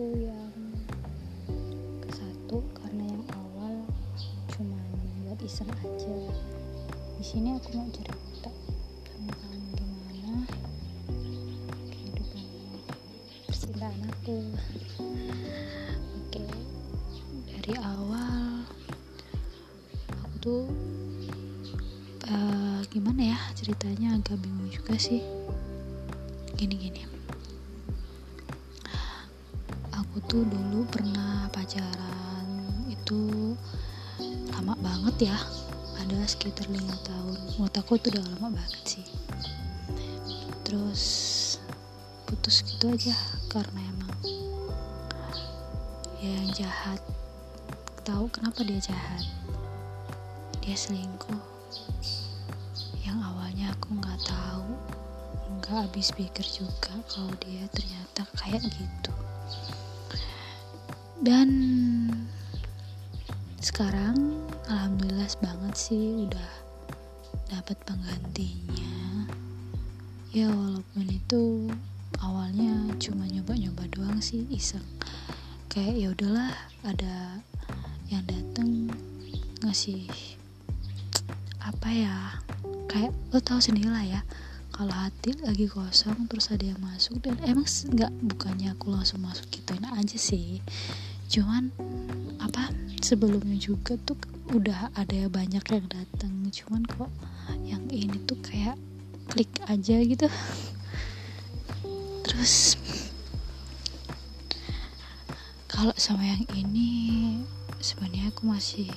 aku yang ke satu karena yang awal cuma buat iseng aja. Di sini aku mau cerita tentang gimana kehidupan percintaan aku. Oke dari awal aku tuh uh, gimana ya ceritanya agak bingung juga sih. Gini-gini aku tuh dulu pernah pacaran itu lama banget ya. Ada sekitar lima tahun. Menurut aku tuh udah lama banget sih. Terus putus gitu aja karena emang ya yang jahat. Tahu kenapa dia jahat? Dia selingkuh. Yang awalnya aku nggak tahu. Nggak habis pikir juga kalau dia ternyata kayak gitu dan sekarang alhamdulillah banget sih udah dapat penggantinya. Ya walaupun itu awalnya cuma nyoba-nyoba doang sih iseng. Kayak ya udahlah ada yang dateng ngasih apa ya kayak lo tau sendiri lah ya kalau hati lagi kosong terus ada yang masuk dan emang nggak bukannya aku langsung masuk gituin aja sih cuman apa sebelumnya juga tuh udah ada banyak yang datang. Cuman kok yang ini tuh kayak klik aja gitu. Terus kalau sama yang ini sebenarnya aku masih